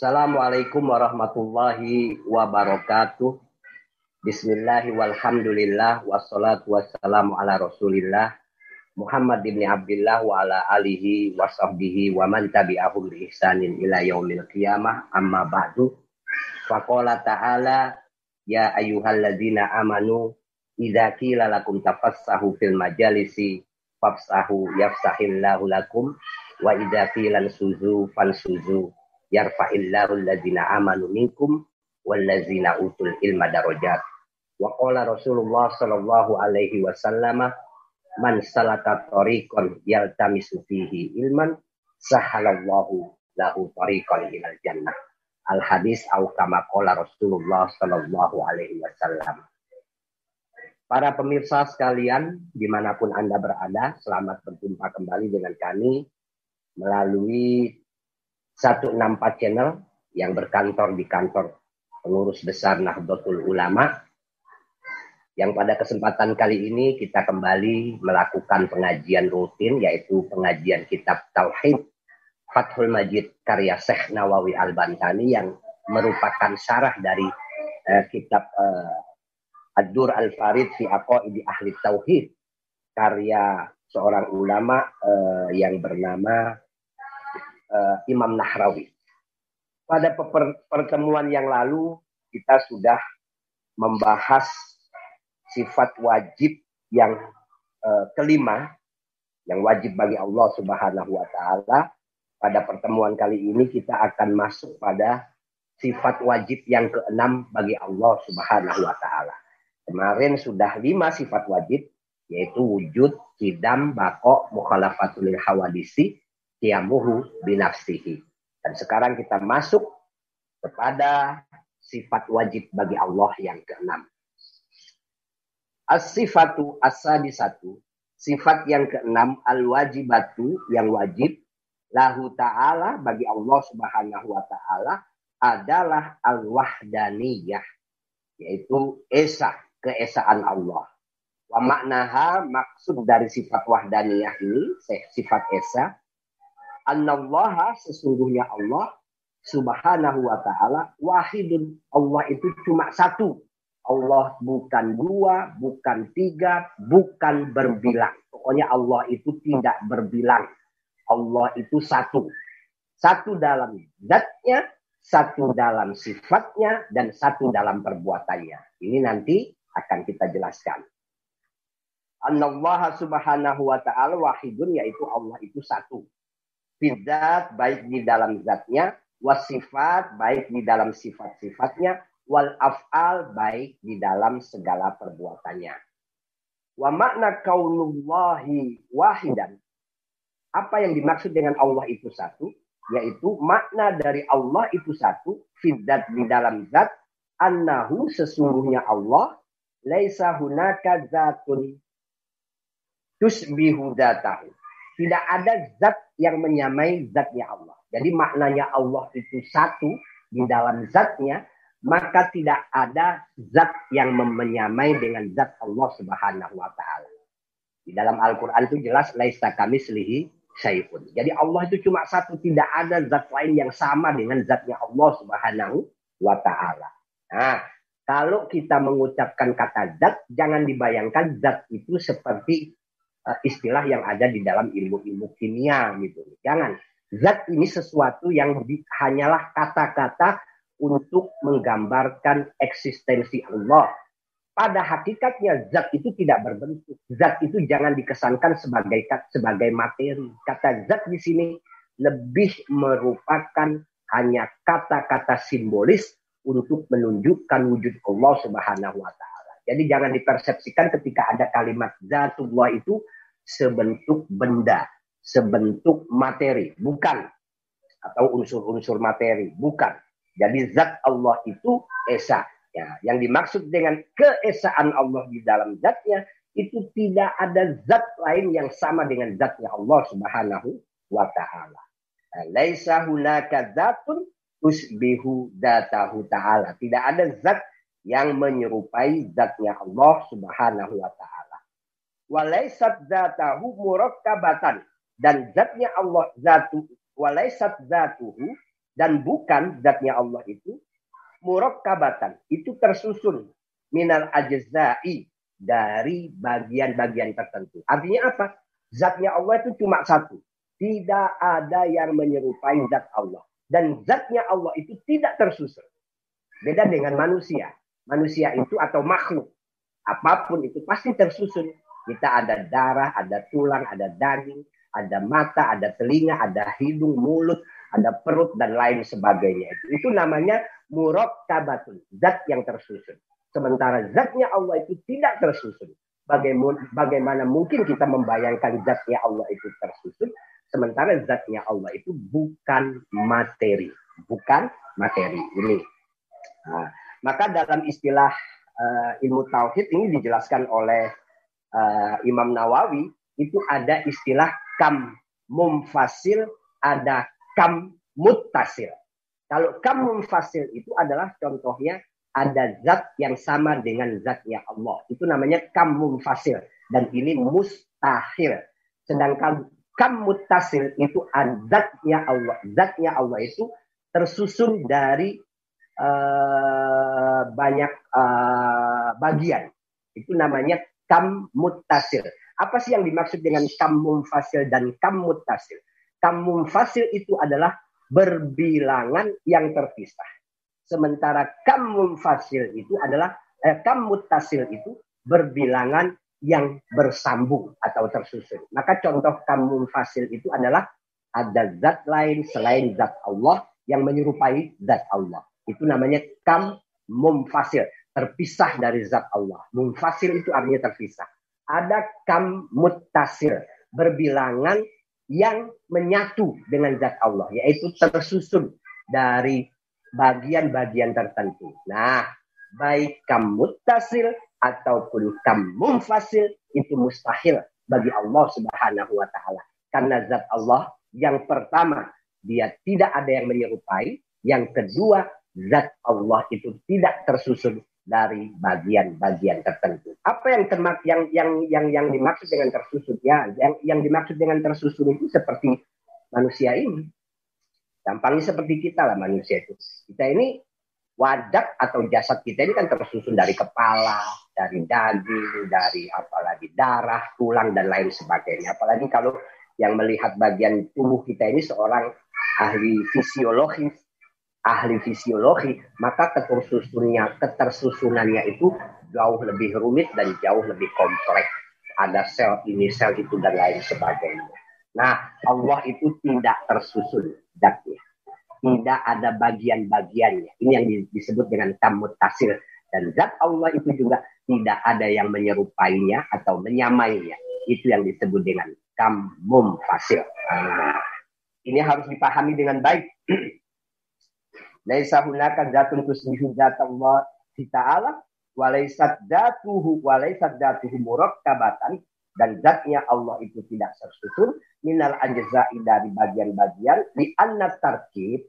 Assalamualaikum warahmatullahi wabarakatuh. Bismillahi walhamdulillah wassalatu wassalamu ala rasulillah Muhammad ibn Abdullah wa ala alihi wa sahbihi wa man tabi'ahum bi ihsanin ila yaumil qiyamah. Amma ba'du. Faqala ta'ala ya ayyuhalladzina amanu idza qila lakum tafassahu fil majalisi fafsahu yafsahillahu lakum wa idza qila suzu fansuzu yarfa'illahu alladzina amanu minkum walladzina utul ilma darajat wa qala Rasulullah sallallahu alaihi wasallam man salaka tariqan yaltamisu fihi ilman sahalallahu lahu tariqan ilal jannah. Al hadis au kama qala Rasulullah sallallahu alaihi wasallam. Para pemirsa sekalian, di mana pun Anda berada, selamat berjumpa kembali dengan kami melalui 164 channel yang berkantor di kantor pengurus besar Nahdlatul Ulama. Yang pada kesempatan kali ini kita kembali melakukan pengajian rutin yaitu pengajian kitab Tauhid Fathul Majid karya Syekh Nawawi Al-Bantani yang merupakan syarah dari uh, kitab uh, Ad-Dur Al-Farid fi Aqaidi Ahli Tauhid karya seorang ulama uh, yang bernama uh, Imam Nahrawi. Pada pertemuan yang lalu kita sudah membahas sifat wajib yang uh, kelima yang wajib bagi Allah Subhanahu wa taala. Pada pertemuan kali ini kita akan masuk pada sifat wajib yang keenam bagi Allah Subhanahu wa taala. Kemarin sudah lima sifat wajib yaitu wujud, kidam, bako, mukhalafatul hawadisi, kiamuhu binafsihi. Dan sekarang kita masuk kepada sifat wajib bagi Allah yang keenam. As-sifatu as-sadisatu. Sifat yang keenam al-wajibatu yang wajib lahu ta'ala bagi Allah Subhanahu wa taala adalah al-wahdaniyah yaitu esa keesaan Allah. Wa maknaha maksud dari sifat wahdaniyah ini sifat esa sesungguhnya Allah subhanahu wa ta'ala wahidun Allah itu cuma satu Allah bukan dua, bukan tiga, bukan berbilang. Pokoknya Allah itu tidak berbilang. Allah itu satu. Satu dalam zatnya, satu dalam sifatnya, dan satu dalam perbuatannya. Ini nanti akan kita jelaskan. Allah subhanahu wa ta'ala wahidun yaitu Allah itu satu. Fidat baik di dalam zatnya, wasifat baik di dalam sifat-sifatnya, wal af'al baik di dalam segala perbuatannya. Wa makna kaunullahi wahidan. Apa yang dimaksud dengan Allah itu satu? Yaitu makna dari Allah itu satu. Fidat di dalam zat. Annahu sesungguhnya Allah. Laisa hunaka zatun tusbihu datahu. Tidak ada zat yang menyamai zatnya Allah. Jadi maknanya Allah itu satu di dalam zatnya maka tidak ada zat yang menyamai dengan zat Allah Subhanahu wa taala. Di dalam Al-Qur'an itu jelas laisa kami selihi syai'un. Jadi Allah itu cuma satu, tidak ada zat lain yang sama dengan zatnya Allah Subhanahu wa taala. Nah, kalau kita mengucapkan kata zat, jangan dibayangkan zat itu seperti istilah yang ada di dalam ilmu-ilmu kimia gitu. Jangan. Zat ini sesuatu yang di, hanyalah kata-kata untuk menggambarkan eksistensi Allah. Pada hakikatnya zat itu tidak berbentuk. Zat itu jangan dikesankan sebagai sebagai materi. Kata zat di sini lebih merupakan hanya kata-kata simbolis untuk menunjukkan wujud Allah Subhanahu wa taala. Jadi jangan dipersepsikan ketika ada kalimat zatullah itu sebentuk benda, sebentuk materi, bukan atau unsur-unsur materi, bukan jadi zat Allah itu esa. Ya, yang dimaksud dengan keesaan Allah di dalam zatnya itu tidak ada zat lain yang sama dengan zatnya Allah Subhanahu wa taala. Laisa hunaka zatun usbihu datahu ta'ala. Tidak ada zat yang menyerupai zatnya Allah Subhanahu wa taala. Walaisat zatahu murakkabatan dan zatnya Allah zatu walaisat zatuhu dan bukan zatnya Allah itu murakkabatan itu tersusun minal ajza'i dari bagian-bagian tertentu. Artinya apa? Zatnya Allah itu cuma satu. Tidak ada yang menyerupai zat Allah. Dan zatnya Allah itu tidak tersusun. Beda dengan manusia. Manusia itu atau makhluk. Apa pun itu pasti tersusun. Kita ada darah, ada tulang, ada daging, ada mata, ada telinga, ada hidung, mulut, ada perut, dan lain sebagainya. Itu, namanya murokkabatun. Zat yang tersusun. Sementara zatnya Allah itu tidak tersusun. Bagaimana, mungkin kita membayangkan zatnya Allah itu tersusun, sementara zatnya Allah itu bukan materi, bukan materi. Ini. Nah, maka dalam istilah uh, ilmu tauhid ini dijelaskan oleh uh, Imam Nawawi itu ada istilah kam mumfasil, ada kam muttasil. Kalau kam mumfasil itu adalah contohnya ada zat yang sama dengan zatnya Allah. Itu namanya kam munfasil. Dan ini mustahil. Sedangkan kam mutasil itu zatnya Allah. Zatnya Allah itu tersusun dari uh, banyak uh, bagian. Itu namanya kam mutasil. Apa sih yang dimaksud dengan kam munfasil dan kam mutasil? Kam munfasil itu adalah berbilangan yang terpisah Sementara kam fasil itu adalah eh, kam mutasil itu berbilangan yang bersambung atau tersusun. Maka contoh kam fasil itu adalah ada zat lain selain zat Allah yang menyerupai zat Allah. Itu namanya kam mumfasil, terpisah dari zat Allah. Mumfasil itu artinya terpisah. Ada kam mutasil, berbilangan yang menyatu dengan zat Allah, yaitu tersusun dari bagian-bagian tertentu. Nah, baik kamu tasil ataupun kamu fasil itu mustahil bagi Allah Subhanahu wa taala. Karena zat Allah yang pertama dia tidak ada yang menyerupai, yang kedua zat Allah itu tidak tersusun dari bagian-bagian tertentu. Apa yang termak yang yang yang yang dimaksud dengan tersusun ya, yang yang dimaksud dengan tersusun itu seperti manusia ini. Gampangnya seperti kita lah manusia itu. Kita ini wadah atau jasad kita ini kan tersusun dari kepala, dari daging, dari apalagi darah, tulang dan lain sebagainya. Apalagi kalau yang melihat bagian tubuh kita ini seorang ahli fisiologi, ahli fisiologi, maka ketersusunnya, ketersusunannya itu jauh lebih rumit dan jauh lebih kompleks. Ada sel ini, sel itu dan lain sebagainya. Nah, Allah itu tidak tersusun zatnya. Tidak ada bagian-bagiannya. Ini yang disebut dengan tamut tasir. Dan zat Allah itu juga tidak ada yang menyerupainya atau menyamainya. Itu yang disebut dengan kamum fasil. Nah, ini harus dipahami dengan baik. Laisa hunaka zatun tusbihu zat Allah ta'ala walaisat datuhu walaisat datuhu murakkabatan dan zatnya Allah itu tidak tersusun minal ajza'i dari bagian-bagian di anna tarkib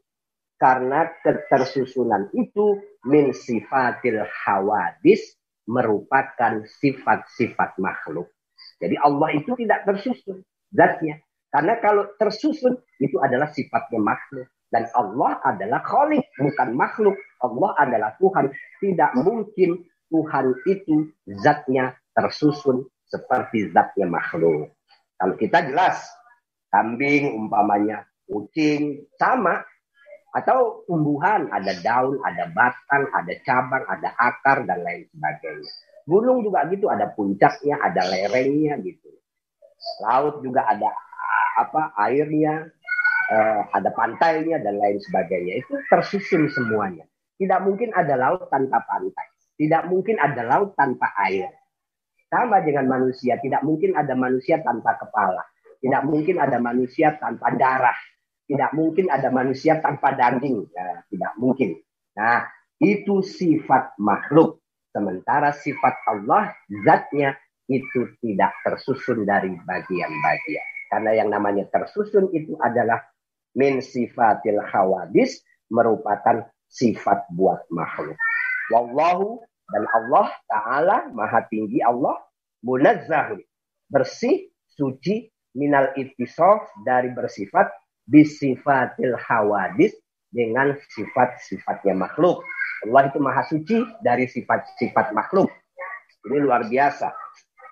karena ketersusunan itu min sifatil hawadis merupakan sifat-sifat makhluk. Jadi Allah itu tidak tersusun zatnya. Karena kalau tersusun itu adalah sifatnya makhluk. Dan Allah adalah khalik, bukan makhluk. Allah adalah Tuhan. Tidak mungkin Tuhan itu zatnya tersusun seperti zatnya makhluk. Kalau kita jelas, kambing umpamanya, kucing, sama. Atau tumbuhan, ada daun, ada batang, ada cabang, ada akar, dan lain sebagainya. Gunung juga gitu, ada puncaknya, ada lerengnya gitu. Laut juga ada apa airnya, eh, ada pantainya, dan lain sebagainya. Itu tersusun semuanya. Tidak mungkin ada laut tanpa pantai. Tidak mungkin ada laut tanpa air. Sama dengan manusia, tidak mungkin ada manusia tanpa kepala. Tidak mungkin ada manusia tanpa darah. Tidak mungkin ada manusia tanpa daging. Ya, tidak mungkin. Nah, itu sifat makhluk. Sementara sifat Allah, zatnya itu tidak tersusun dari bagian-bagian. Karena yang namanya tersusun itu adalah min sifatil khawadis merupakan sifat buat makhluk. Wallahu dan Allah Ta'ala maha tinggi Allah munazzahun. Bersih, suci, minal ittisof dari bersifat bisifatil hawadis dengan sifat-sifatnya makhluk. Allah itu maha suci dari sifat-sifat makhluk. Ini luar biasa.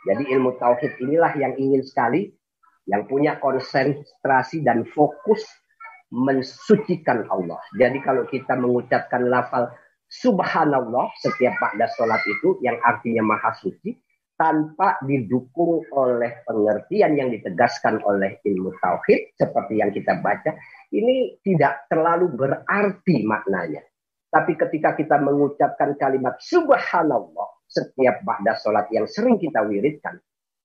Jadi ilmu tauhid inilah yang ingin sekali yang punya konsentrasi dan fokus mensucikan Allah. Jadi kalau kita mengucapkan lafal subhanallah setiap pada sholat itu yang artinya maha suci tanpa didukung oleh pengertian yang ditegaskan oleh ilmu tauhid seperti yang kita baca ini tidak terlalu berarti maknanya. Tapi ketika kita mengucapkan kalimat subhanallah setiap pada sholat yang sering kita wiridkan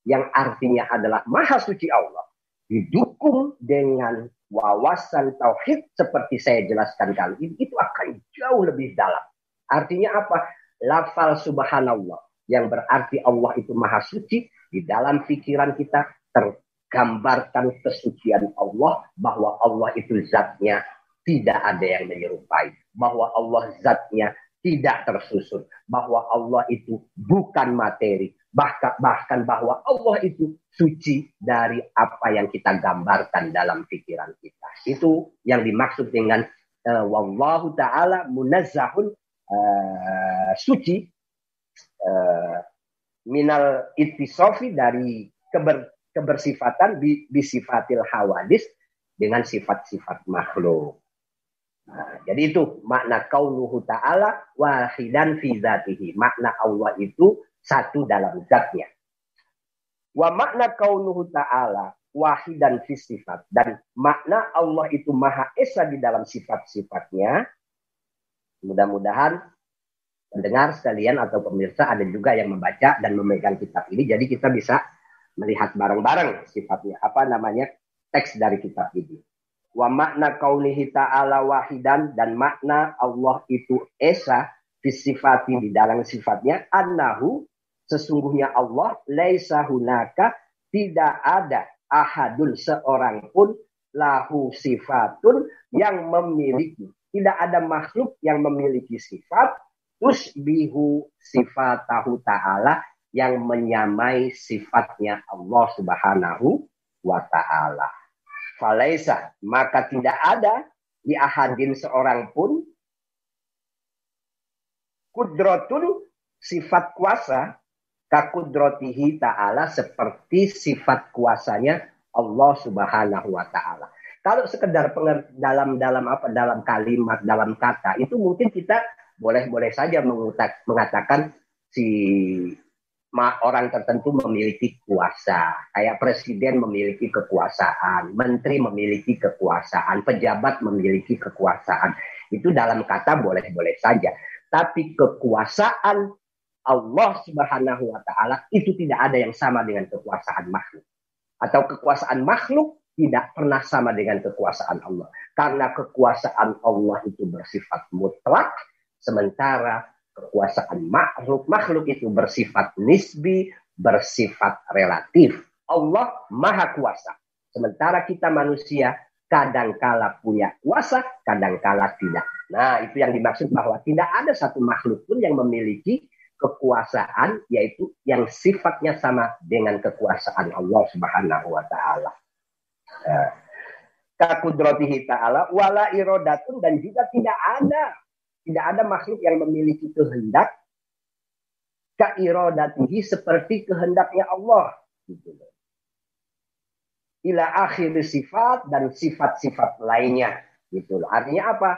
yang artinya adalah maha suci Allah didukung dengan wawasan tauhid seperti saya jelaskan kali ini itu akan jauh lebih dalam. Artinya apa? Lafal subhanallah yang berarti Allah itu maha suci di dalam pikiran kita tergambarkan kesucian Allah bahwa Allah itu zatnya tidak ada yang menyerupai bahwa Allah zatnya tidak tersusun bahwa Allah itu bukan materi bahkan bahkan bahwa Allah itu suci dari apa yang kita gambarkan dalam pikiran kita itu yang dimaksud dengan uh, wallahu taala munazzahun uh, suci uh, minal ittisofi dari keber, kebersifatan bi, bisifatil hawadis dengan sifat-sifat makhluk Nah, jadi itu makna kaunuhu ta'ala wahidan fi zatihi. Makna Allah itu satu dalam zatnya. Wa makna kaunuhu ta'ala wahidan fi sifat. Dan makna Allah itu maha esa di dalam sifat-sifatnya. Mudah-mudahan pendengar sekalian atau pemirsa ada juga yang membaca dan memegang kitab ini. Jadi kita bisa melihat bareng-bareng sifatnya. Apa namanya teks dari kitab ini wa makna kaunihi ta'ala wahidan dan makna Allah itu esa fisifati di dalam sifatnya annahu sesungguhnya Allah laisa hunaka tidak ada ahadun seorang pun lahu sifatun yang memiliki. Tidak ada makhluk yang memiliki sifat bihu sifatahu ta'ala yang menyamai sifatnya Allah subhanahu wa ta'ala. Falaisa maka tidak ada di ahadin seorang pun kudrotun sifat kuasa kakudrotihi ta'ala seperti sifat kuasanya Allah subhanahu wa ta'ala. Kalau sekedar dalam dalam apa dalam kalimat dalam kata itu mungkin kita boleh-boleh saja mengatakan si orang tertentu memiliki kuasa. Kayak presiden memiliki kekuasaan, menteri memiliki kekuasaan, pejabat memiliki kekuasaan. Itu dalam kata boleh-boleh saja. Tapi kekuasaan Allah Subhanahu wa taala itu tidak ada yang sama dengan kekuasaan makhluk. Atau kekuasaan makhluk tidak pernah sama dengan kekuasaan Allah. Karena kekuasaan Allah itu bersifat mutlak, sementara kekuasaan makhluk makhluk itu bersifat nisbi, bersifat relatif. Allah maha kuasa. Sementara kita manusia kadangkala punya kuasa, kadangkala tidak. Nah, itu yang dimaksud bahwa tidak ada satu makhluk pun yang memiliki kekuasaan yaitu yang sifatnya sama dengan kekuasaan Allah Subhanahu wa taala. Kakudratihi ta'ala wala irodatun dan juga tidak ada tidak ada makhluk yang memiliki kehendak kairodatihi seperti kehendaknya Allah. Gitu. Ila akhir sifat dan sifat-sifat lainnya. Gitu. Artinya apa?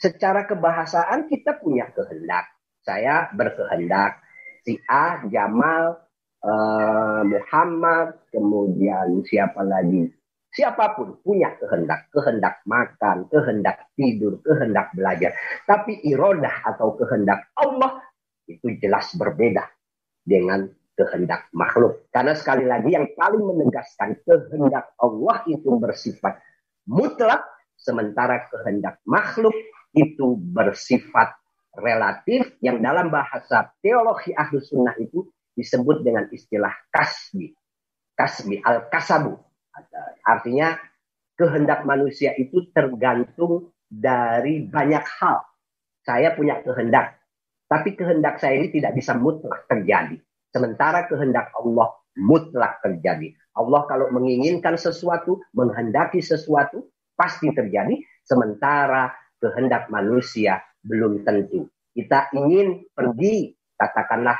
Secara kebahasaan kita punya kehendak. Saya berkehendak. Si A, Jamal, uh, Muhammad, kemudian siapa lagi? Siapa pun punya kehendak, kehendak makan, kehendak tidur, kehendak belajar. Tapi irodah atau kehendak Allah itu jelas berbeda dengan kehendak makhluk. Karena sekali lagi yang paling menegaskan kehendak Allah itu bersifat mutlak, sementara kehendak makhluk itu bersifat relatif yang dalam bahasa teologi ahlu sunnah itu disebut dengan istilah kasbi. Kasbi, al-kasabu. Artinya kehendak manusia itu tergantung dari banyak hal. Saya punya kehendak, tapi kehendak saya ini tidak bisa mutlak terjadi. Sementara kehendak Allah mutlak terjadi. Allah kalau menginginkan sesuatu, menghendaki sesuatu, pasti terjadi. Sementara kehendak manusia belum tentu. Kita ingin pergi, katakanlah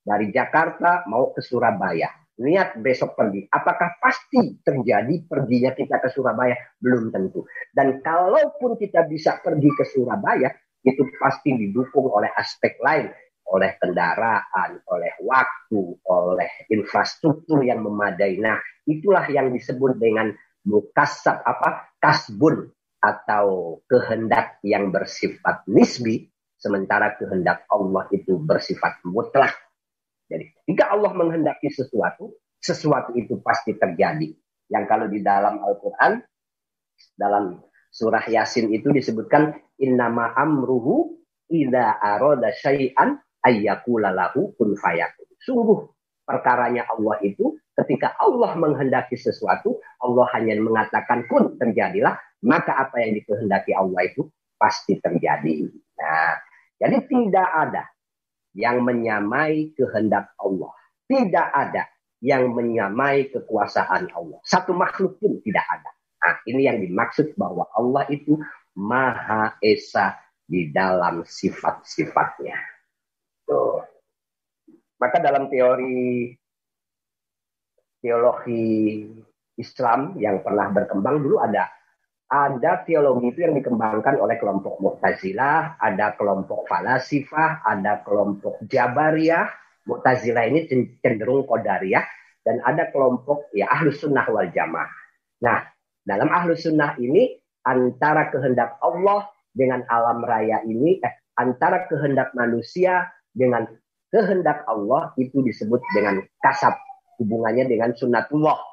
dari Jakarta mau ke Surabaya. Niat besok pergi. Apakah pasti terjadi perginya kita ke Surabaya? Belum tentu. Dan kalaupun kita bisa pergi ke Surabaya, itu pasti didukung oleh aspek lain oleh kendaraan, oleh waktu, oleh infrastruktur yang memadai. Nah, itulah yang disebut dengan mukasab apa? Kasbun atau kehendak yang bersifat nisbi, sementara kehendak Allah itu bersifat mutlak. Jadi, jika Allah menghendaki sesuatu, sesuatu itu pasti terjadi. Yang kalau di dalam Al-Quran, dalam surah Yasin itu disebutkan innama amruhu ida aroda syai'an ayyakulalahu kun fayakun. Sungguh perkaranya Allah itu ketika Allah menghendaki sesuatu, Allah hanya mengatakan kun terjadilah, maka apa yang dikehendaki Allah itu pasti terjadi. Nah, jadi tidak ada yang menyamai kehendak Allah. Tidak ada yang menyamai kekuasaan Allah. Satu makhluk pun tidak ada. Nah, ini yang dimaksud bahwa Allah itu Maha Esa di dalam sifat-sifatnya. Maka dalam teori teologi Islam yang pernah berkembang dulu ada ada teologi itu yang dikembangkan oleh kelompok Mu'tazilah, ada kelompok Falasifah, ada kelompok Jabariyah. Mu'tazilah ini cenderung Qadariyah dan ada kelompok ya Ahlus Sunnah wal Jamaah. Nah, dalam Ahlus Sunnah ini antara kehendak Allah dengan alam raya ini, eh, antara kehendak manusia dengan kehendak Allah itu disebut dengan kasab. Hubungannya dengan sunnatullah.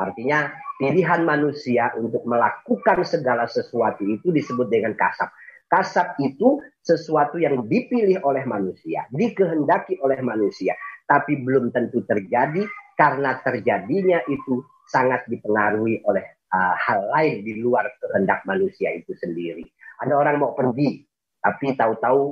Artinya pilihan manusia untuk melakukan segala sesuatu itu disebut dengan kasab. Kasab itu sesuatu yang dipilih oleh manusia, dikehendaki oleh manusia, tapi belum tentu terjadi karena terjadinya itu sangat dipengaruhi oleh uh, hal lain di luar kehendak manusia itu sendiri. Ada orang mau pergi, tapi tahu-tahu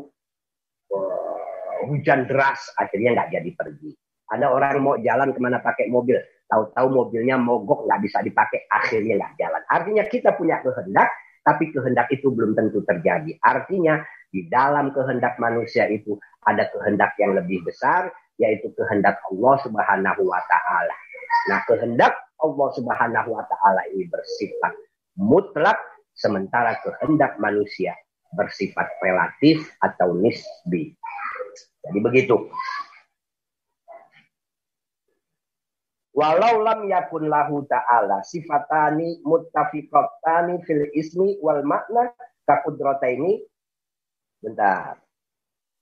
uh, hujan deras akhirnya nggak jadi pergi. Ada orang mau jalan ke mana pakai mobil, tahu-tahu mobilnya mogok nggak bisa dipakai, akhirnya nggak jalan. Artinya kita punya kehendak, tapi kehendak itu belum tentu terjadi. Artinya di dalam kehendak manusia itu ada kehendak yang lebih besar, yaitu kehendak Allah Subhanahu wa taala. Nah, kehendak Allah Subhanahu wa taala ini bersifat mutlak sementara kehendak manusia bersifat relatif atau nisbi. Jadi begitu. Walau lam yakun lahu ta'ala sifatani muttafiqatani fil ismi wal makna ini. Bentar.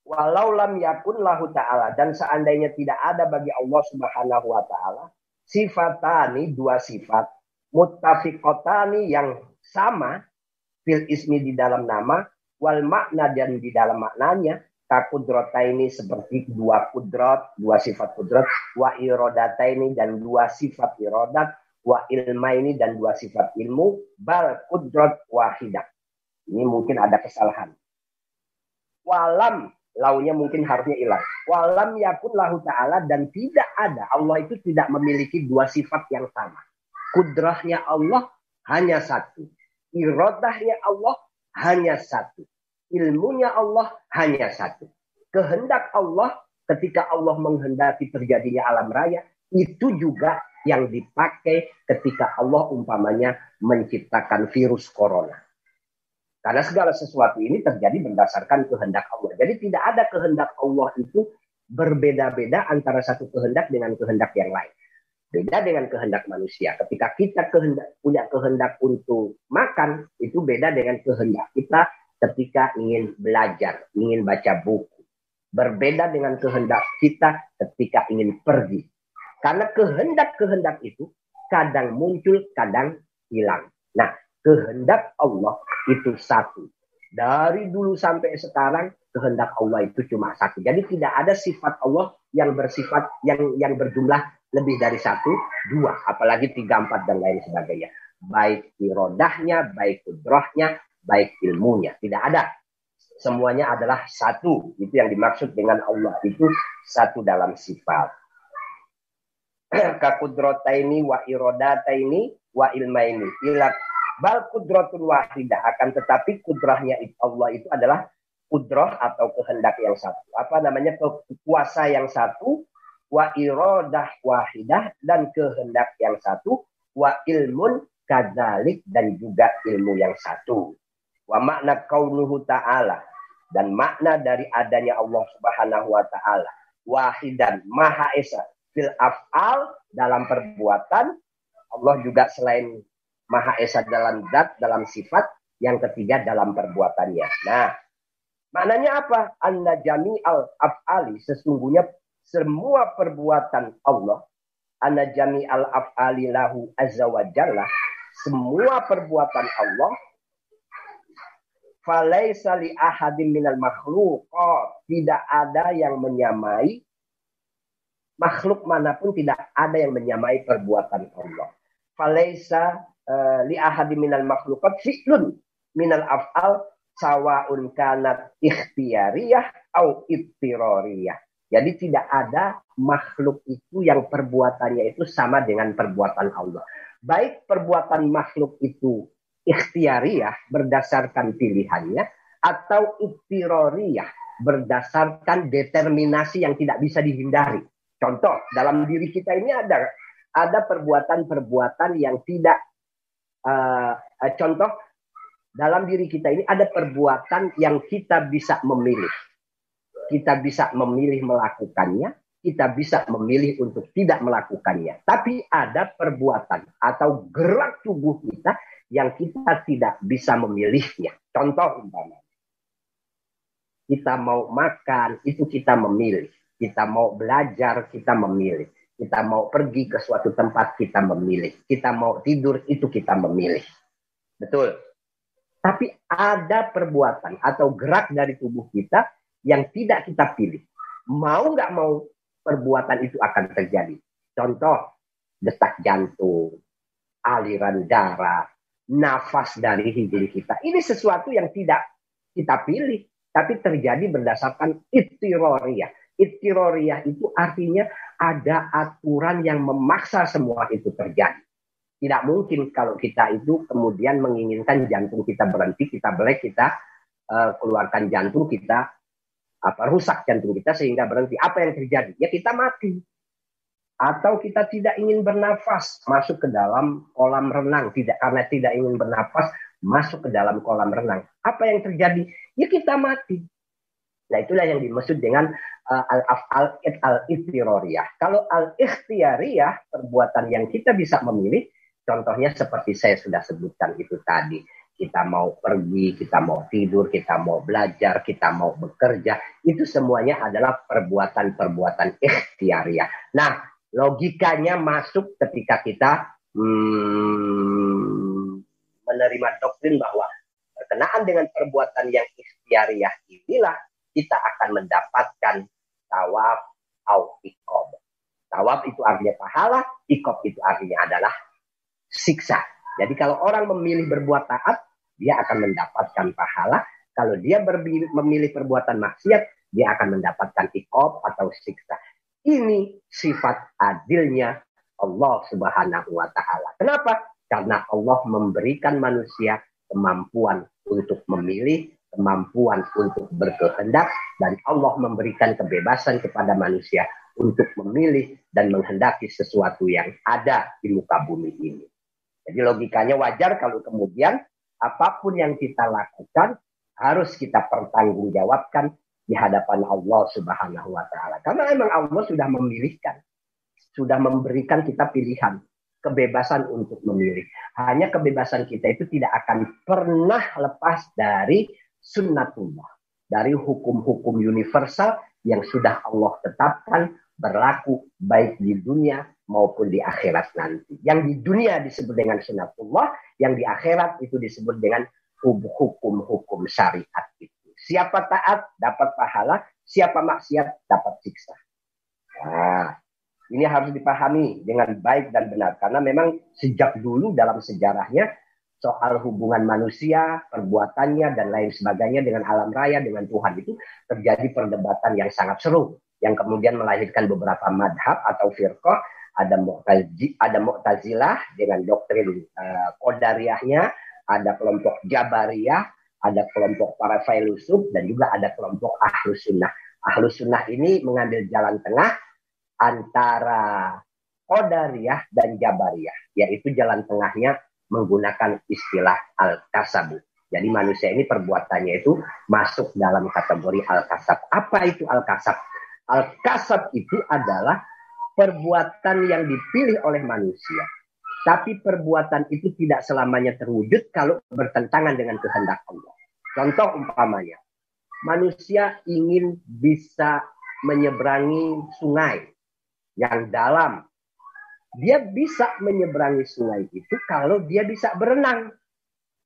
Walau lam yakun lahu ta'ala. Dan seandainya tidak ada bagi Allah subhanahu wa ta'ala. Sifatani dua sifat. Muttafiqatani yang sama. Fil ismi di dalam nama. Wal makna dan di dalam maknanya takudrota ini seperti dua kudrot, dua sifat kudrot, wa irodata ini dan dua sifat irodat, wa ilma ini dan dua sifat ilmu, bal kudrot wahidah. Ini mungkin ada kesalahan. Walam, launya mungkin harusnya hilang. Walam yakun lahu ta'ala dan tidak ada. Allah itu tidak memiliki dua sifat yang sama. Kudrahnya Allah hanya satu. Irodahnya Allah hanya satu ilmunya Allah hanya satu. Kehendak Allah ketika Allah menghendaki terjadinya alam raya itu juga yang dipakai ketika Allah umpamanya menciptakan virus corona. Karena segala sesuatu ini terjadi berdasarkan kehendak Allah. Jadi tidak ada kehendak Allah itu berbeda-beda antara satu kehendak dengan kehendak yang lain. Beda dengan kehendak manusia. Ketika kita kehendak, punya kehendak untuk makan, itu beda dengan kehendak kita ketika ingin belajar, ingin baca buku. Berbeda dengan kehendak kita ketika ingin pergi. Karena kehendak-kehendak itu kadang muncul, kadang hilang. Nah, kehendak Allah itu satu. Dari dulu sampai sekarang kehendak Allah itu cuma satu. Jadi tidak ada sifat Allah yang bersifat yang yang berjumlah lebih dari satu, dua, apalagi tiga, empat dan lain sebagainya. Baik irodahnya, baik kudrohnya, baik ilmunya. Tidak ada. Semuanya adalah satu. Itu yang dimaksud dengan Allah. Itu satu dalam sifat. Kakudrota ini, wa irodata ini, wa ilma ini. Ila Bal kudratun wahidah. Akan tetapi kudrahnya Allah itu adalah kudroh atau kehendak yang satu. Apa namanya kekuasa yang satu. Wa irodah wahidah dan kehendak yang satu. Wa ilmun kadzalik dan juga ilmu yang satu. Wa makna kaunuhu ta'ala. Dan makna dari adanya Allah subhanahu wa ta'ala. Wahidan, maha esa. Fil af'al dalam perbuatan. Allah juga selain Maha Esa dalam zat, dalam sifat. Yang ketiga dalam perbuatannya. Nah, maknanya apa? Anna jami al af'ali. Sesungguhnya semua perbuatan Allah. Anna jami al af'ali lahu azza wa jalla. Semua perbuatan Allah. Falaisa li ahadim minal makhluk. Tidak ada yang menyamai makhluk mana pun tidak ada yang menyamai perbuatan Allah. Falaisa uh, li ahadi minal makhlukat fi'lun minal af'al sawaun kanat ikhtiyariyah au ittiroriyah. Jadi tidak ada makhluk itu yang perbuatannya itu sama dengan perbuatan Allah. Baik perbuatan makhluk itu ikhtiariyah berdasarkan pilihannya atau ittiroriyah berdasarkan determinasi yang tidak bisa dihindari. Contoh, dalam diri kita ini ada ada perbuatan-perbuatan yang tidak uh, contoh dalam diri kita ini ada perbuatan yang kita bisa memilih. Kita bisa memilih melakukannya, kita bisa memilih untuk tidak melakukannya. Tapi ada perbuatan atau gerak tubuh kita yang kita tidak bisa memilihnya. Contoh. Kita mau makan, itu kita memilih. Kita mau belajar, kita memilih. Kita mau pergi ke suatu tempat, kita memilih. Kita mau tidur, itu kita memilih. Betul. Tapi ada perbuatan atau gerak dari tubuh kita yang tidak kita pilih. Mau nggak mau, perbuatan itu akan terjadi. Contoh, detak jantung, aliran darah, nafas dari hidung kita. Ini sesuatu yang tidak kita pilih, tapi terjadi berdasarkan itiroriyah. Itiroriyah itu artinya ada aturan yang memaksa semua itu terjadi. Tidak mungkin kalau kita itu kemudian menginginkan jantung kita berhenti, kita belek, kita uh, keluarkan jantung kita apa rusak jantung kita sehingga berhenti. Apa yang terjadi? Ya kita mati. Atau kita tidak ingin bernafas masuk ke dalam kolam renang tidak karena tidak ingin bernafas masuk ke dalam kolam renang. Apa yang terjadi? Ya kita mati. Nah itulah yang dimaksud dengan uh, al-af'al al-iftiroriyah. Kalau al-ikhtiyariyah, perbuatan yang kita bisa memilih, contohnya seperti saya sudah sebutkan itu tadi. Kita mau pergi, kita mau tidur, kita mau belajar, kita mau bekerja. Itu semuanya adalah perbuatan-perbuatan ikhtiariyah. Nah, logikanya masuk ketika kita hmm, menerima doktrin bahwa berkenaan dengan perbuatan yang ikhtiariyah inilah kita akan mendapatkan tawaf au ikob. Tawaf itu artinya pahala, ikob itu artinya adalah siksa. Jadi kalau orang memilih berbuat taat, dia akan mendapatkan pahala. Kalau dia memilih perbuatan maksiat, dia akan mendapatkan ikob atau siksa. Ini sifat adilnya Allah Subhanahu wa taala. Kenapa? Karena Allah memberikan manusia kemampuan untuk memilih kemampuan untuk berkehendak dan Allah memberikan kebebasan kepada manusia untuk memilih dan menghendaki sesuatu yang ada di muka bumi ini. Jadi logikanya wajar kalau kemudian apa pun yang kita lakukan harus kita pertanggungjawabkan di hadapan Allah Subhanahu wa taala. Karena memang Allah sudah memilihkan, sudah memberikan kita pilihan, kebebasan untuk memilih. Hanya kebebasan kita itu tidak akan pernah lepas dari sunnatullah. Dari hukum-hukum universal yang sudah Allah tetapkan berlaku baik di dunia maupun di akhirat nanti. Yang di dunia disebut dengan sunnatullah, yang di akhirat itu disebut dengan hukum-hukum syariat itu. Siapa taat dapat pahala, siapa maksiat dapat siksa. Nah, ini harus dipahami dengan baik dan benar. Karena memang sejak dulu dalam sejarahnya soal hubungan manusia, perbuatannya, dan lain sebagainya dengan alam raya, dengan Tuhan itu terjadi perdebatan yang sangat seru. Yang kemudian melahirkan beberapa madhab atau firqah, ada ada Mu'tazilah dengan doktrin uh, Qadariyahnya, ada kelompok Jabariyah, ada kelompok para filosof, dan juga ada kelompok Ahlus Sunnah. Ahlus Sunnah ini mengambil jalan tengah antara Qadariyah dan Jabariyah, yaitu jalan tengahnya menggunakan istilah al-kasabu. Jadi manusia ini perbuatannya itu masuk dalam kategori al-kasab. Apa itu al-kasab? Al-kasab itu adalah perbuatan yang dipilih oleh manusia. Tapi perbuatan itu tidak selamanya terwujud kalau bertentangan dengan kehendak Allah. Contoh umpamanya, manusia ingin bisa menyeberangi sungai yang dalam dia bisa menyeberangi sungai itu kalau dia bisa berenang.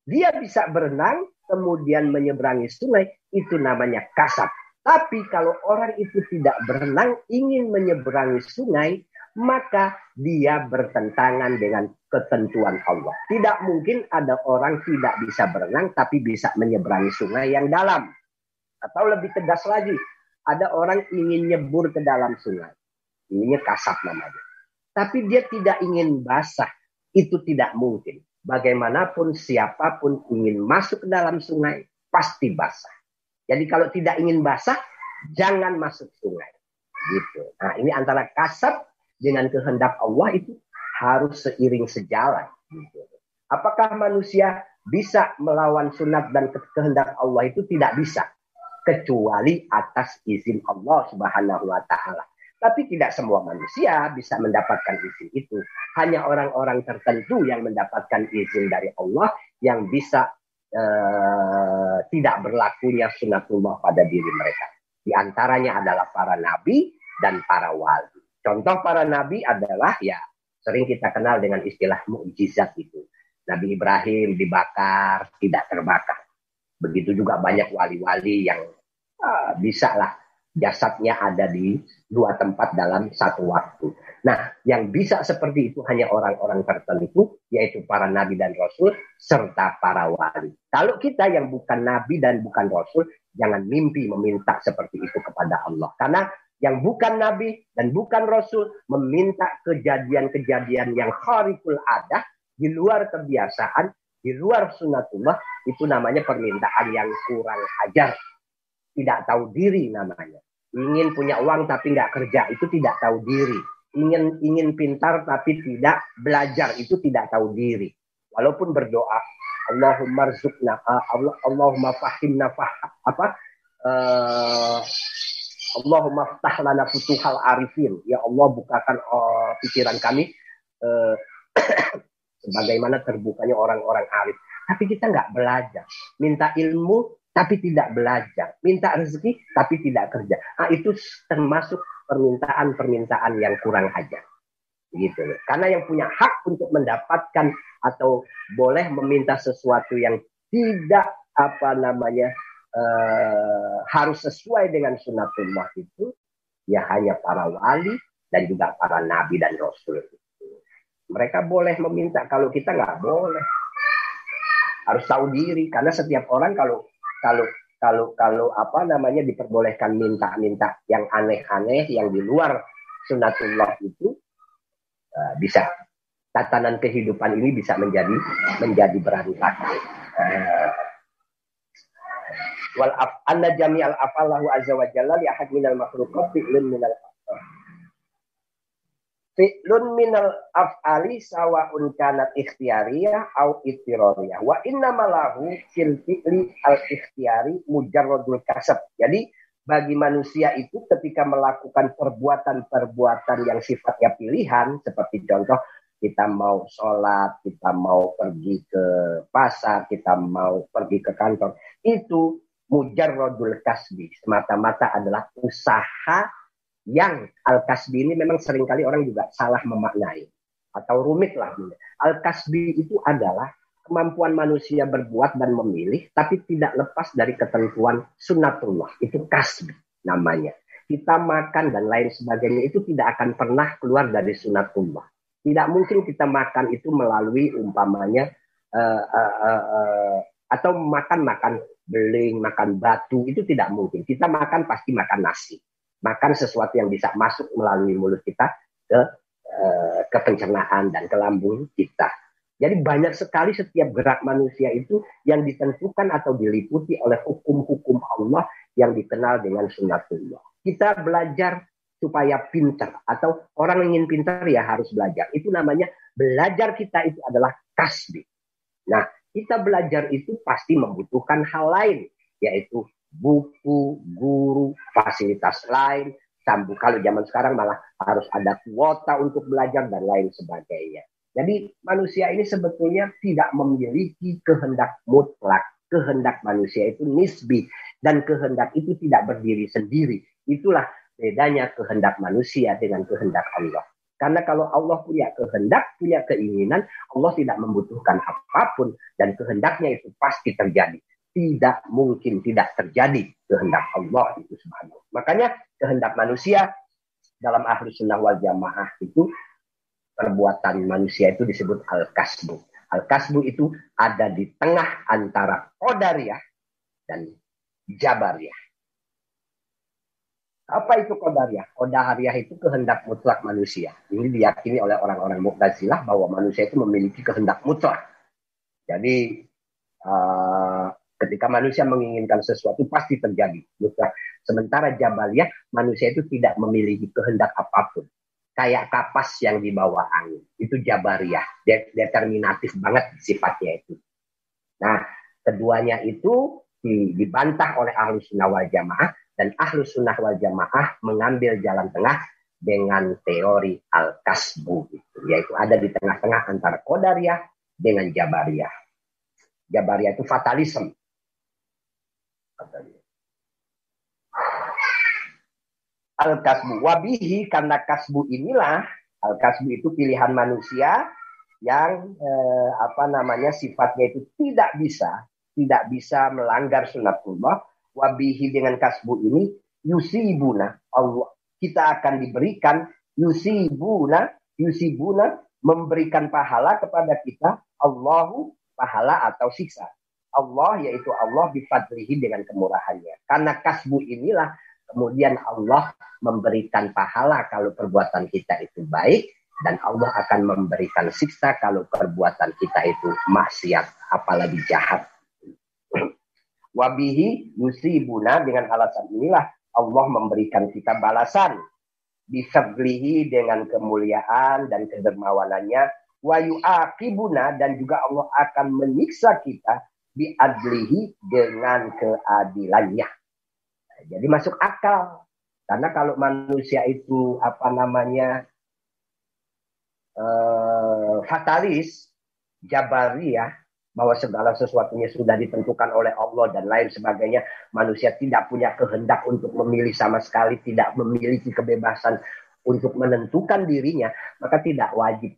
Dia bisa berenang, kemudian menyeberangi sungai, itu namanya kasab. Tapi kalau orang itu tidak berenang, ingin menyeberangi sungai, maka dia bertentangan dengan ketentuan Allah. Tidak mungkin ada orang tidak bisa berenang, tapi bisa menyeberangi sungai yang dalam. Atau lebih tegas lagi, ada orang ingin nyebur ke dalam sungai. Ini kasab namanya tapi dia tidak ingin basah. Itu tidak mungkin. Bagaimanapun siapa pun ingin masuk ke dalam sungai, pasti basah. Jadi kalau tidak ingin basah, jangan masuk sungai. Gitu. Nah, ini antara kasab dengan kehendak Allah itu harus seiring sejalan. Apakah manusia bisa melawan sunat dan kehendak Allah itu tidak bisa kecuali atas izin Allah Subhanahu wa taala. Tapi tidak semua manusia bisa mendapatkan izin itu. Hanya orang-orang tertentu yang mendapatkan izin dari Allah yang bisa uh, tidak berlakunya sunatullah pada diri mereka. Di antaranya adalah para nabi dan para wali. Contoh para nabi adalah ya sering kita kenal dengan istilah mukjizat itu. Nabi Ibrahim dibakar, tidak terbakar. Begitu juga banyak wali-wali yang uh, bisa lah jasadnya ada di dua tempat dalam satu waktu. Nah, yang bisa seperti itu hanya orang-orang tertentu, yaitu para nabi dan rasul, serta para wali. Kalau kita yang bukan nabi dan bukan rasul, jangan mimpi meminta seperti itu kepada Allah. Karena yang bukan nabi dan bukan rasul meminta kejadian-kejadian yang kharikul ada di luar kebiasaan, di luar sunatullah, itu namanya permintaan yang kurang ajar tidak tahu diri namanya. Ingin punya uang tapi nggak kerja itu tidak tahu diri. Ingin ingin pintar tapi tidak belajar itu tidak tahu diri. Walaupun berdoa Allahumma rzukna Allah Allahumma fahimna fah, apa uh, Allahumma ftah lana futuhal arifin. Ya Allah bukakan uh, pikiran kami uh, sebagaimana terbukanya orang-orang arif. Tapi kita nggak belajar. Minta ilmu tapi tidak belajar, minta rezeki tapi tidak kerja. Nah, itu termasuk permintaan-permintaan yang kurang ajar. Gitu. Karena yang punya hak untuk mendapatkan atau boleh meminta sesuatu yang tidak apa namanya uh, harus sesuai dengan sunatullah itu ya hanya para wali dan juga para nabi dan rasul. Mereka boleh meminta, kalau kita nggak boleh. Harus tahu diri, karena setiap orang kalau kalau kalau kalau apa namanya diperbolehkan minta-minta yang aneh-aneh yang di luar sunatullah itu uh, bisa tatanan kehidupan ini bisa menjadi menjadi berantakan. Uh, wal af anna jami'al afallahu azza wa jalla li ahad minal makhluqat fi'lun minal fi'lun minal af'ali sawa'un kanat ikhtiyariyah au ittirariyah. Wa inna malahu fil fi'li al ikhtiyari mujarradul kasab. Jadi bagi manusia itu ketika melakukan perbuatan-perbuatan yang sifatnya pilihan seperti contoh kita mau sholat, kita mau pergi ke pasar, kita mau pergi ke kantor, itu mujarrodul kasbi semata-mata adalah usaha yang al-kasbi ini memang sering kali orang juga salah memaknai atau rumit lah. Al-kasbi itu adalah kemampuan manusia berbuat dan memilih tapi tidak lepas dari ketentuan sunnatullah. Itu kasbi namanya. Kita makan dan lain sebagainya itu tidak akan pernah keluar dari sunnatullah. Tidak mungkin kita makan itu melalui umpamanya uh, uh, uh, uh, atau makan makan beling, makan batu itu tidak mungkin. Kita makan pasti makan nasi makan sesuatu yang bisa masuk melalui mulut kita ke eh, ke pencernaan dan ke lambung kita. Jadi banyak sekali setiap gerak manusia itu yang ditentukan atau diliputi oleh hukum-hukum Allah yang dikenal dengan sunnatullah. Kita belajar supaya pintar atau orang ingin pintar ya harus belajar. Itu namanya belajar kita itu adalah kasbi. Nah, kita belajar itu pasti membutuhkan hal lain, yaitu buku, guru, fasilitas lain, sambung. Kalau zaman sekarang malah harus ada kuota untuk belajar dan lain sebagainya. Jadi manusia ini sebetulnya tidak memiliki kehendak mutlak. Kehendak manusia itu nisbi dan kehendak itu tidak berdiri sendiri. Itulah bedanya kehendak manusia dengan kehendak Allah. Karena kalau Allah punya kehendak, punya keinginan, Allah tidak membutuhkan apa pun dan kehendaknya itu pasti terjadi. Tidak mungkin tidak terjadi kehendak Allah itu subhanahu. Makanya kehendak manusia dalam ahlu sunnah wal jamaah itu perbuatan manusia itu disebut al-kasbu. Al-kasbu itu ada di tengah antara qadariyah dan jabariyah. Apa itu qadariyah? Qadariyah itu kehendak mutlak manusia. Ini diyakini oleh orang-orang Mu'tazilah bahwa manusia itu memiliki kehendak mutlak. Jadi uh, ketika manusia menginginkan sesuatu pasti terjadi. Sementara Jabariyah manusia itu tidak memiliki kehendak apa pun kayak kapas yang dibawa angin. Itu jabariyah, De determinatif banget sifatnya itu. Nah, keduanya itu dibantah oleh ahlu sunnah wal jamaah dan ahlu sunnah wal jamaah mengambil jalan tengah dengan teori al-kasbu itu yaitu ada di tengah-tengah antara kodariyah dengan jabariyah. Jabariyah itu fatalisme. al-kasbu wabihi karena kasbu inilah al-kasbu itu pilihan manusia yang eh, apa namanya sifatnya itu tidak bisa tidak bisa melanggar sunatullah wabihi dengan kasbu ini yusibuna Allah kita akan diberikan yusibuna yusibuna memberikan pahala kepada kita Allahu pahala atau siksa Allah yaitu Allah bifadlihi dengan kemurahannya karena kasbu inilah Kemudian Allah memberikan pahala kalau perbuatan kita itu baik dan Allah akan memberikan siksa kalau perbuatan kita itu maksiat apalagi jahat. Wabihi yusibuna dengan alasan inilah Allah memberikan kita balasan bisablihi dengan kemuliaan dan kedermawanannya wa yu'aqibuna dan juga Allah akan menyiksa kita biadlihi dengan keadilannya. Jadi masuk akal. Karena kalau manusia itu apa namanya uh, fatalis, jabari ya, bahwa segala sesuatunya sudah ditentukan oleh Allah dan lain sebagainya, manusia tidak punya kehendak untuk memilih sama sekali, tidak memiliki kebebasan untuk menentukan dirinya, maka tidak wajib,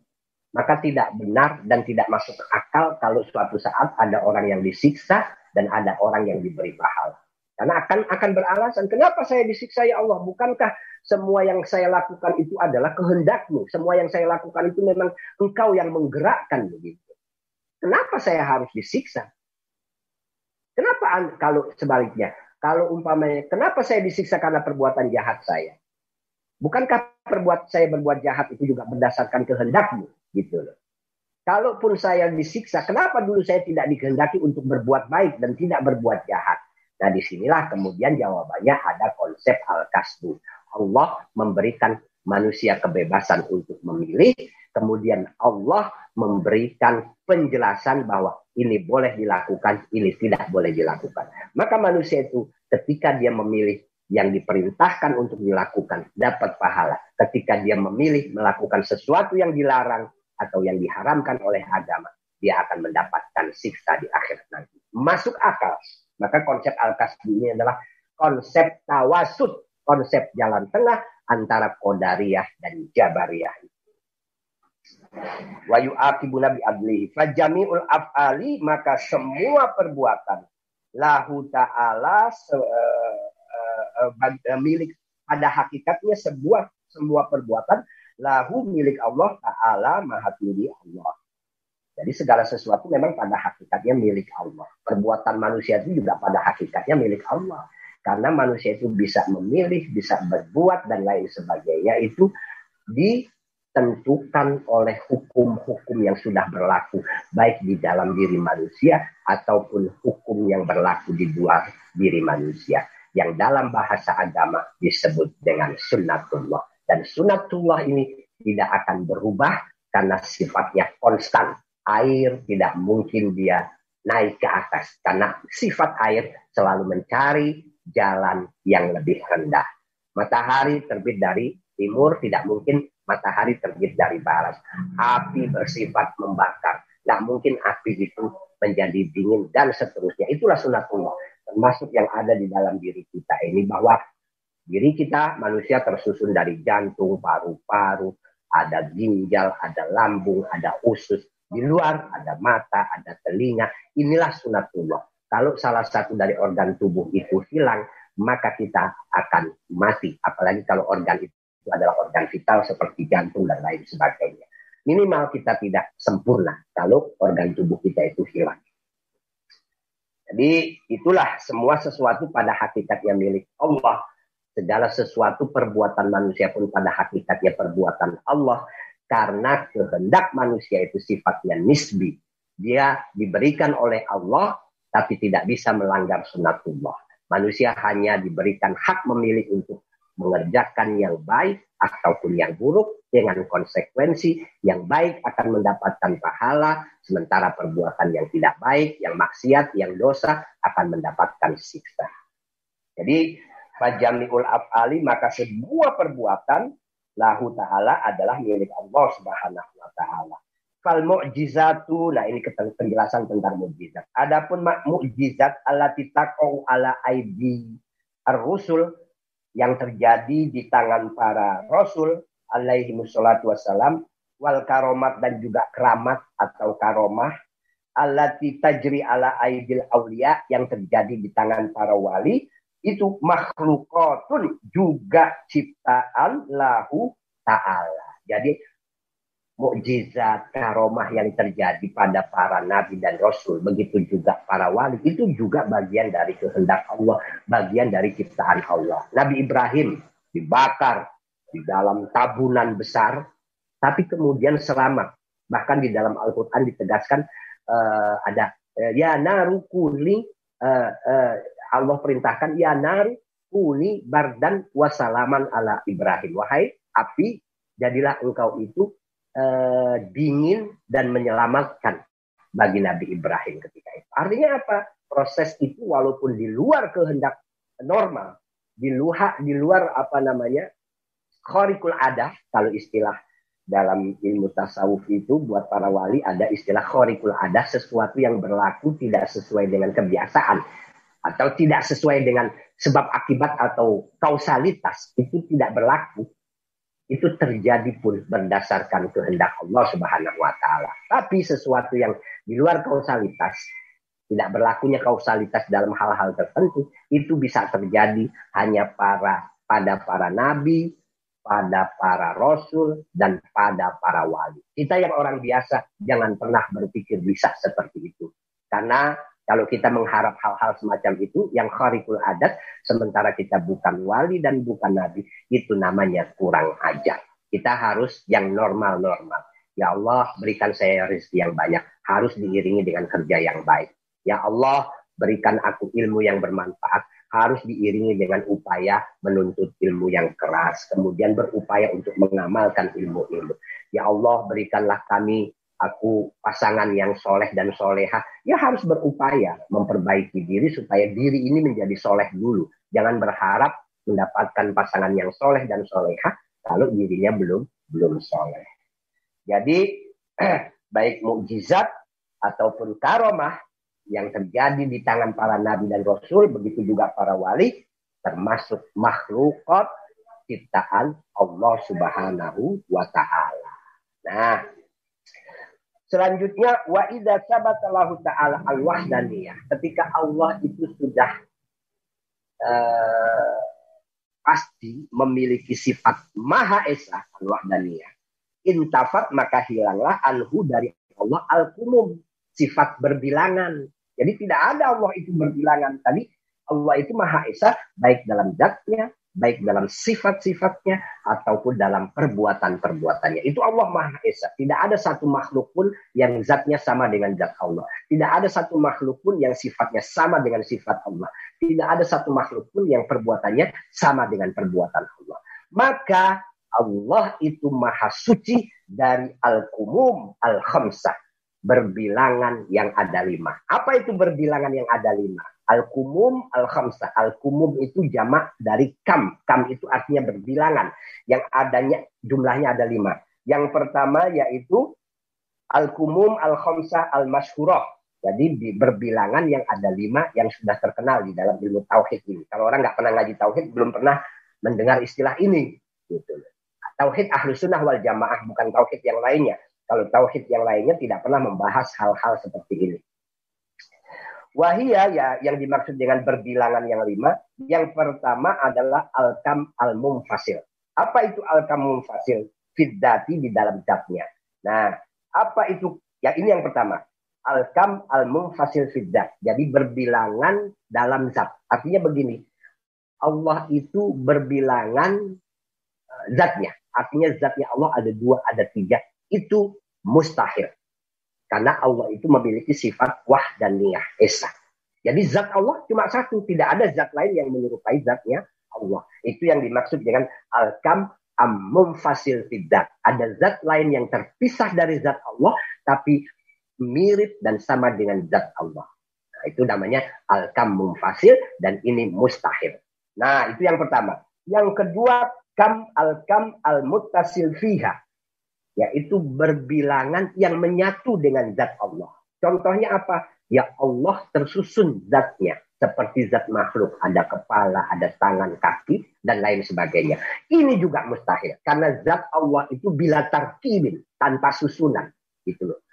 maka tidak benar dan tidak masuk akal kalau suatu saat ada orang yang disiksa dan ada orang yang diberi pahala. Karena akan akan beralasan, kenapa saya disiksa ya Allah? Bukankah semua yang saya lakukan itu adalah kehendakmu? Semua yang saya lakukan itu memang engkau yang menggerakkan begitu. Kenapa saya harus disiksa? Kenapa kalau sebaliknya? Kalau umpamanya, kenapa saya disiksa karena perbuatan jahat saya? Bukankah perbuat saya berbuat jahat itu juga berdasarkan kehendakmu? Gitu loh. Kalaupun saya disiksa, kenapa dulu saya tidak dikehendaki untuk berbuat baik dan tidak berbuat jahat? Nah di sinilah kemudian jawabannya ada konsep al-kasbu. Allah memberikan manusia kebebasan untuk memilih, kemudian Allah memberikan penjelasan bahwa ini boleh dilakukan, ini tidak boleh dilakukan. Maka manusia itu ketika dia memilih yang diperintahkan untuk dilakukan dapat pahala. Ketika dia memilih melakukan sesuatu yang dilarang atau yang diharamkan oleh agama, dia akan mendapatkan siksa di akhirat nanti. Masuk akal maka konsep al-kasbi ini adalah konsep tawasud, konsep jalan tengah antara Qadariyah dan Jabariyah. Wa yu'aqibuna bi af'ali maka semua perbuatan lahu ta'ala uh, uh, milik pada hakikatnya sebuah semua perbuatan lahu milik Allah ta'ala maha tinggi Allah. Jadi segala sesuatu memang pada hakikatnya milik Allah. Perbuatan manusia itu juga pada hakikatnya milik Allah. Karena manusia itu bisa memilih, bisa berbuat dan lain sebagainya itu di ditentukan oleh hukum-hukum yang sudah berlaku baik di dalam diri manusia ataupun hukum yang berlaku di luar diri manusia yang dalam bahasa agama disebut dengan sunnatullah. Dan sunnatullah ini tidak akan berubah karena sifatnya konstan. Air tidak mungkin dia naik ke atas karena sifat air selalu mencari jalan yang lebih rendah. Matahari terbit dari timur tidak mungkin matahari terbit dari barat. Api bersifat membakar. Tidak mungkin api itu menjadi dingin dan seterusnya. Itulah sunatullah. Termasuk yang ada di dalam diri kita ini bahwa diri kita manusia tersusun dari jantung, paru-paru, ada ginjal, ada lambung, ada usus. Di luar ada mata, ada telinga. Inilah sunatullah. Kalau salah satu dari organ tubuh itu hilang, maka kita akan mati. Apalagi kalau organ itu itu adalah organ vital seperti jantung dan lain sebagainya. Minimal kita tidak sempurna kalau organ tubuh kita itu hilang. Jadi itulah semua sesuatu pada hakikatnya milik Allah. Segala sesuatu perbuatan manusia pun pada hakikatnya perbuatan Allah. Karena kehendak manusia itu sifatnya nisbi. Dia diberikan oleh Allah tapi tidak bisa melanggar sunatullah. Manusia hanya diberikan hak memilih untuk mengerjakan yang baik ataupun yang buruk dengan konsekuensi yang baik akan mendapatkan pahala sementara perbuatan yang tidak baik, yang maksiat, yang dosa akan mendapatkan siksa. Jadi fajamiul af'ali maka sebuah perbuatan lahu ta'ala adalah milik Allah Subhanahu wa taala. Fal mu'jizatu, nah ini penjelasan tentang mukjizat. Adapun mukjizat allati taqau ala aidi ar-rusul yang terjadi di tangan para rasul alaihi wassalatu wassalam wal karomat dan juga keramat atau karomah allati tajri ala aidil aulia yang terjadi di tangan para wali itu makhlukatun juga ciptaan lahu ta'ala. Jadi mukjizat karomah yang terjadi pada para nabi dan rasul begitu juga para wali itu juga bagian dari kehendak Allah bagian dari ciptaan Allah. Nabi Ibrahim dibakar di dalam tabunan besar tapi kemudian selamat. Bahkan di dalam Al-Qur'an ditegaskan uh, ada uh, ya naru kuni uh, uh, Allah perintahkan ya naru kuni bardan wasalaman ala Ibrahim. Wahai api jadilah engkau itu eh, dingin dan menyelamatkan bagi Nabi Ibrahim ketika itu. Artinya apa? Proses itu walaupun di luar kehendak normal, di luar di luar apa namanya khorikul ada kalau istilah dalam ilmu tasawuf itu buat para wali ada istilah khorikul ada sesuatu yang berlaku tidak sesuai dengan kebiasaan atau tidak sesuai dengan sebab akibat atau kausalitas itu tidak berlaku itu terjadi pun berdasarkan kehendak Allah Subhanahu wa taala. Tapi sesuatu yang di luar kausalitas, tidak berlakunya kausalitas dalam hal-hal tertentu, itu bisa terjadi hanya para pada para nabi, pada para rasul dan pada para wali. Kita yang orang biasa jangan pernah berpikir bisa seperti itu. Karena kalau kita mengharap hal-hal semacam itu yang kharikul adat, sementara kita bukan wali dan bukan nabi, itu namanya kurang ajar. Kita harus yang normal-normal. Ya Allah, berikan saya rezeki yang banyak. Harus diiringi dengan kerja yang baik. Ya Allah, berikan aku ilmu yang bermanfaat. Harus diiringi dengan upaya menuntut ilmu yang keras. Kemudian berupaya untuk mengamalkan ilmu-ilmu. Ya Allah, berikanlah kami aku pasangan yang soleh dan soleha, ya harus berupaya memperbaiki diri supaya diri ini menjadi soleh dulu. Jangan berharap mendapatkan pasangan yang soleh dan soleha kalau dirinya belum belum soleh. Jadi baik mukjizat ataupun karomah yang terjadi di tangan para nabi dan rasul, begitu juga para wali, termasuk makhlukot ciptaan Allah Subhanahu wa taala. Nah, Selanjutnya wa idza sabatalahu ta'ala al-wahdaniyah. Ketika Allah itu sudah uh, pasti memiliki sifat Maha Esa al-wahdaniyah. Intafat maka hilanglah anhu dari Allah al-kumum. Sifat berbilangan. Jadi tidak ada Allah itu berbilangan. Tadi Allah itu Maha Esa baik dalam zatnya, baik dalam sifat-sifatnya ataupun dalam perbuatan-perbuatannya. Itu Allah Maha Esa. Tidak ada satu makhluk pun yang zatnya sama dengan zat Allah. Tidak ada satu makhluk pun yang sifatnya sama dengan sifat Allah. Tidak ada satu makhluk pun yang perbuatannya sama dengan perbuatan Allah. Maka Allah itu maha suci dari al-kumum al-khamsah. Berbilangan yang ada lima. Apa itu berbilangan yang ada lima? Al-kumum al-khamsah. Al-kumum itu jamak dari kam. Kam itu artinya berbilangan. Yang adanya jumlahnya ada lima. Yang pertama yaitu al-kumum al-khamsah al-mashhurah. Jadi di berbilangan yang ada lima yang sudah terkenal di dalam ilmu tauhid ini. Kalau orang nggak pernah ngaji tauhid, belum pernah mendengar istilah ini. Gitu. Tauhid ahlu sunnah wal jamaah bukan tauhid yang lainnya. Kalau tauhid yang lainnya tidak pernah membahas hal-hal seperti ini. Wahia ya yang dimaksud dengan berbilangan yang lima. Yang pertama adalah al-kam al-mumfasil. Apa itu al-kam mumfasil? Fiddati di dalam zatnya. Nah, apa itu? Ya ini yang pertama. Al-kam al-mumfasil fiddat. Jadi berbilangan dalam zat. Artinya begini. Allah itu berbilangan eh, zatnya. Artinya zatnya Allah ada dua, ada tiga. Itu mustahil. Karena Allah itu memiliki sifat wah dan niyah, esa. Jadi zat Allah cuma satu, tidak ada zat lain yang menyerupai zatnya Allah. Itu yang dimaksud dengan al-kam amum fasil tidak. Ada zat lain yang terpisah dari zat Allah, tapi mirip dan sama dengan zat Allah. Nah, itu namanya al-kam mumfasil dan ini mustahil. Nah, itu yang pertama. Yang kedua, kam al-kam al-muttasil fiha yaitu berbilangan yang menyatu dengan zat Allah. Contohnya apa? Ya Allah tersusun zatnya seperti zat makhluk, ada kepala, ada tangan, kaki, dan lain sebagainya. Ini juga mustahil karena zat Allah itu bila tarkibin tanpa susunan, gitu loh.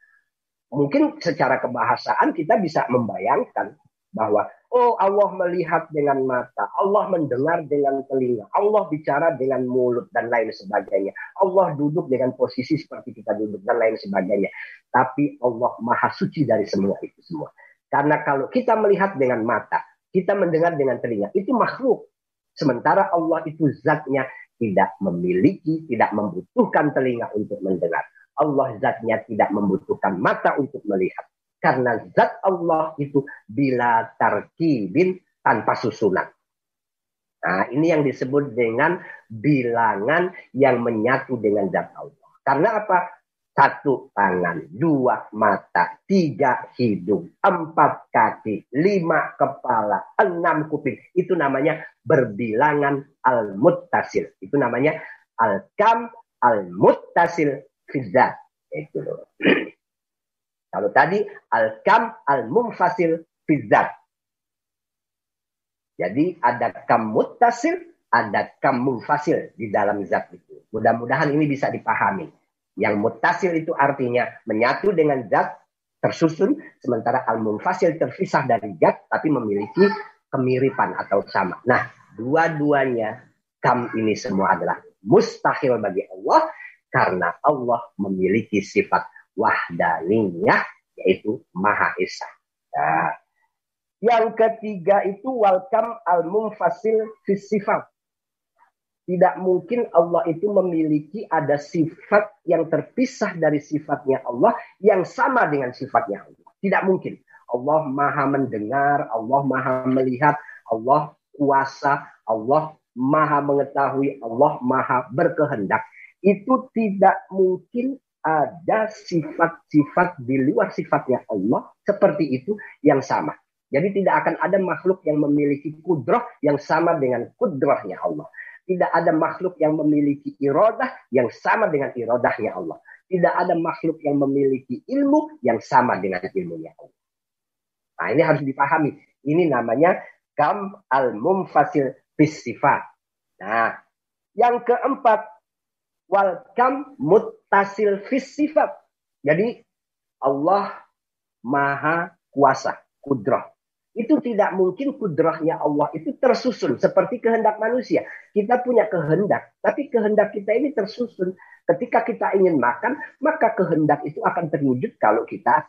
Mungkin secara kebahasaan kita bisa membayangkan bahwa Oh Allah melihat dengan mata, Allah mendengar dengan telinga, Allah bicara dengan mulut dan lain sebagainya. Allah duduk dengan posisi seperti kita duduk dan lain sebagainya. Tapi Allah maha suci dari semua itu semua. Karena kalau kita melihat dengan mata, kita mendengar dengan telinga, itu makhluk. Sementara Allah itu zatnya tidak memiliki, tidak membutuhkan telinga untuk mendengar. Allah zatnya tidak membutuhkan mata untuk melihat. Karena zat Allah itu bila tarkibin tanpa susunan. Nah, ini yang disebut dengan bilangan yang menyatu dengan zat Allah. Karena apa? Satu tangan, dua mata, tiga hidung, empat kaki, lima kepala, enam kuping. Itu namanya berbilangan al-muttasil. Itu namanya al-kam al-muttasil fizzat. Itu loh. Kalau tadi al-kam al-mumfasil fizzat. Jadi ada kam muttasil, ada kam mumfasil di dalam zat itu. Mudah-mudahan ini bisa dipahami. Yang muttasil itu artinya menyatu dengan zat tersusun, sementara al-mumfasil terpisah dari zat tapi memiliki kemiripan atau sama. Nah, dua-duanya kam ini semua adalah mustahil bagi Allah karena Allah memiliki sifat wahdaniyah yaitu Maha Esa. Nah, yang ketiga itu walkam al munfasil fisifat. Tidak mungkin Allah itu memiliki ada sifat yang terpisah dari sifatnya Allah yang sama dengan sifatnya Allah. Tidak mungkin. Allah maha mendengar, Allah maha melihat, Allah kuasa, Allah maha mengetahui, Allah maha berkehendak. Itu tidak mungkin ada sifat-sifat di luar sifatnya Allah seperti itu yang sama. Jadi tidak akan ada makhluk yang memiliki kudroh yang sama dengan kudrohnya Allah. Tidak ada makhluk yang memiliki irodah yang sama dengan irodahnya Allah. Tidak ada makhluk yang memiliki ilmu yang sama dengan ilmunya Allah. Nah ini harus dipahami. Ini namanya kam al-mumfasil bis sifat. Nah yang keempat wal kam muttasil fis sifat. Jadi Allah maha kuasa, kudrah. Itu tidak mungkin kudrahnya Allah itu tersusun seperti kehendak manusia. Kita punya kehendak, tapi kehendak kita ini tersusun. Ketika kita ingin makan, maka kehendak itu akan terwujud kalau kita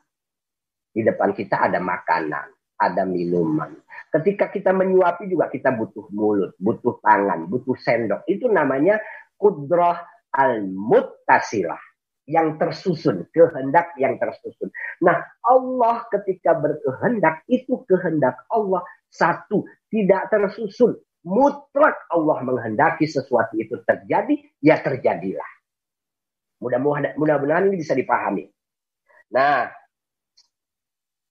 di depan kita ada makanan, ada minuman, Ketika kita menyuapi juga kita butuh mulut, butuh tangan, butuh sendok. Itu namanya kudroh al-muttasilah. Yang tersusun, kehendak yang tersusun. Nah, Allah ketika berkehendak, itu kehendak Allah satu, tidak tersusun. Mutlak Allah menghendaki sesuatu itu terjadi, ya terjadilah. Mudah-mudahan ini bisa dipahami. Nah,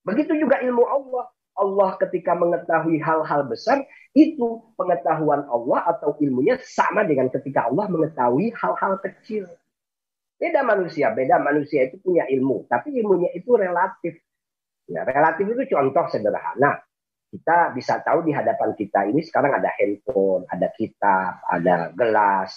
begitu juga ilmu Allah. Allah ketika mengetahui hal-hal besar, itu pengetahuan Allah atau ilmunya sama dengan ketika Allah mengetahui hal-hal kecil. Beda manusia, beda manusia itu punya ilmu, tapi ilmunya itu relatif. Ya, relatif itu contoh sederhana. Kita bisa tahu di hadapan kita ini sekarang ada handphone, ada kitab, ada gelas,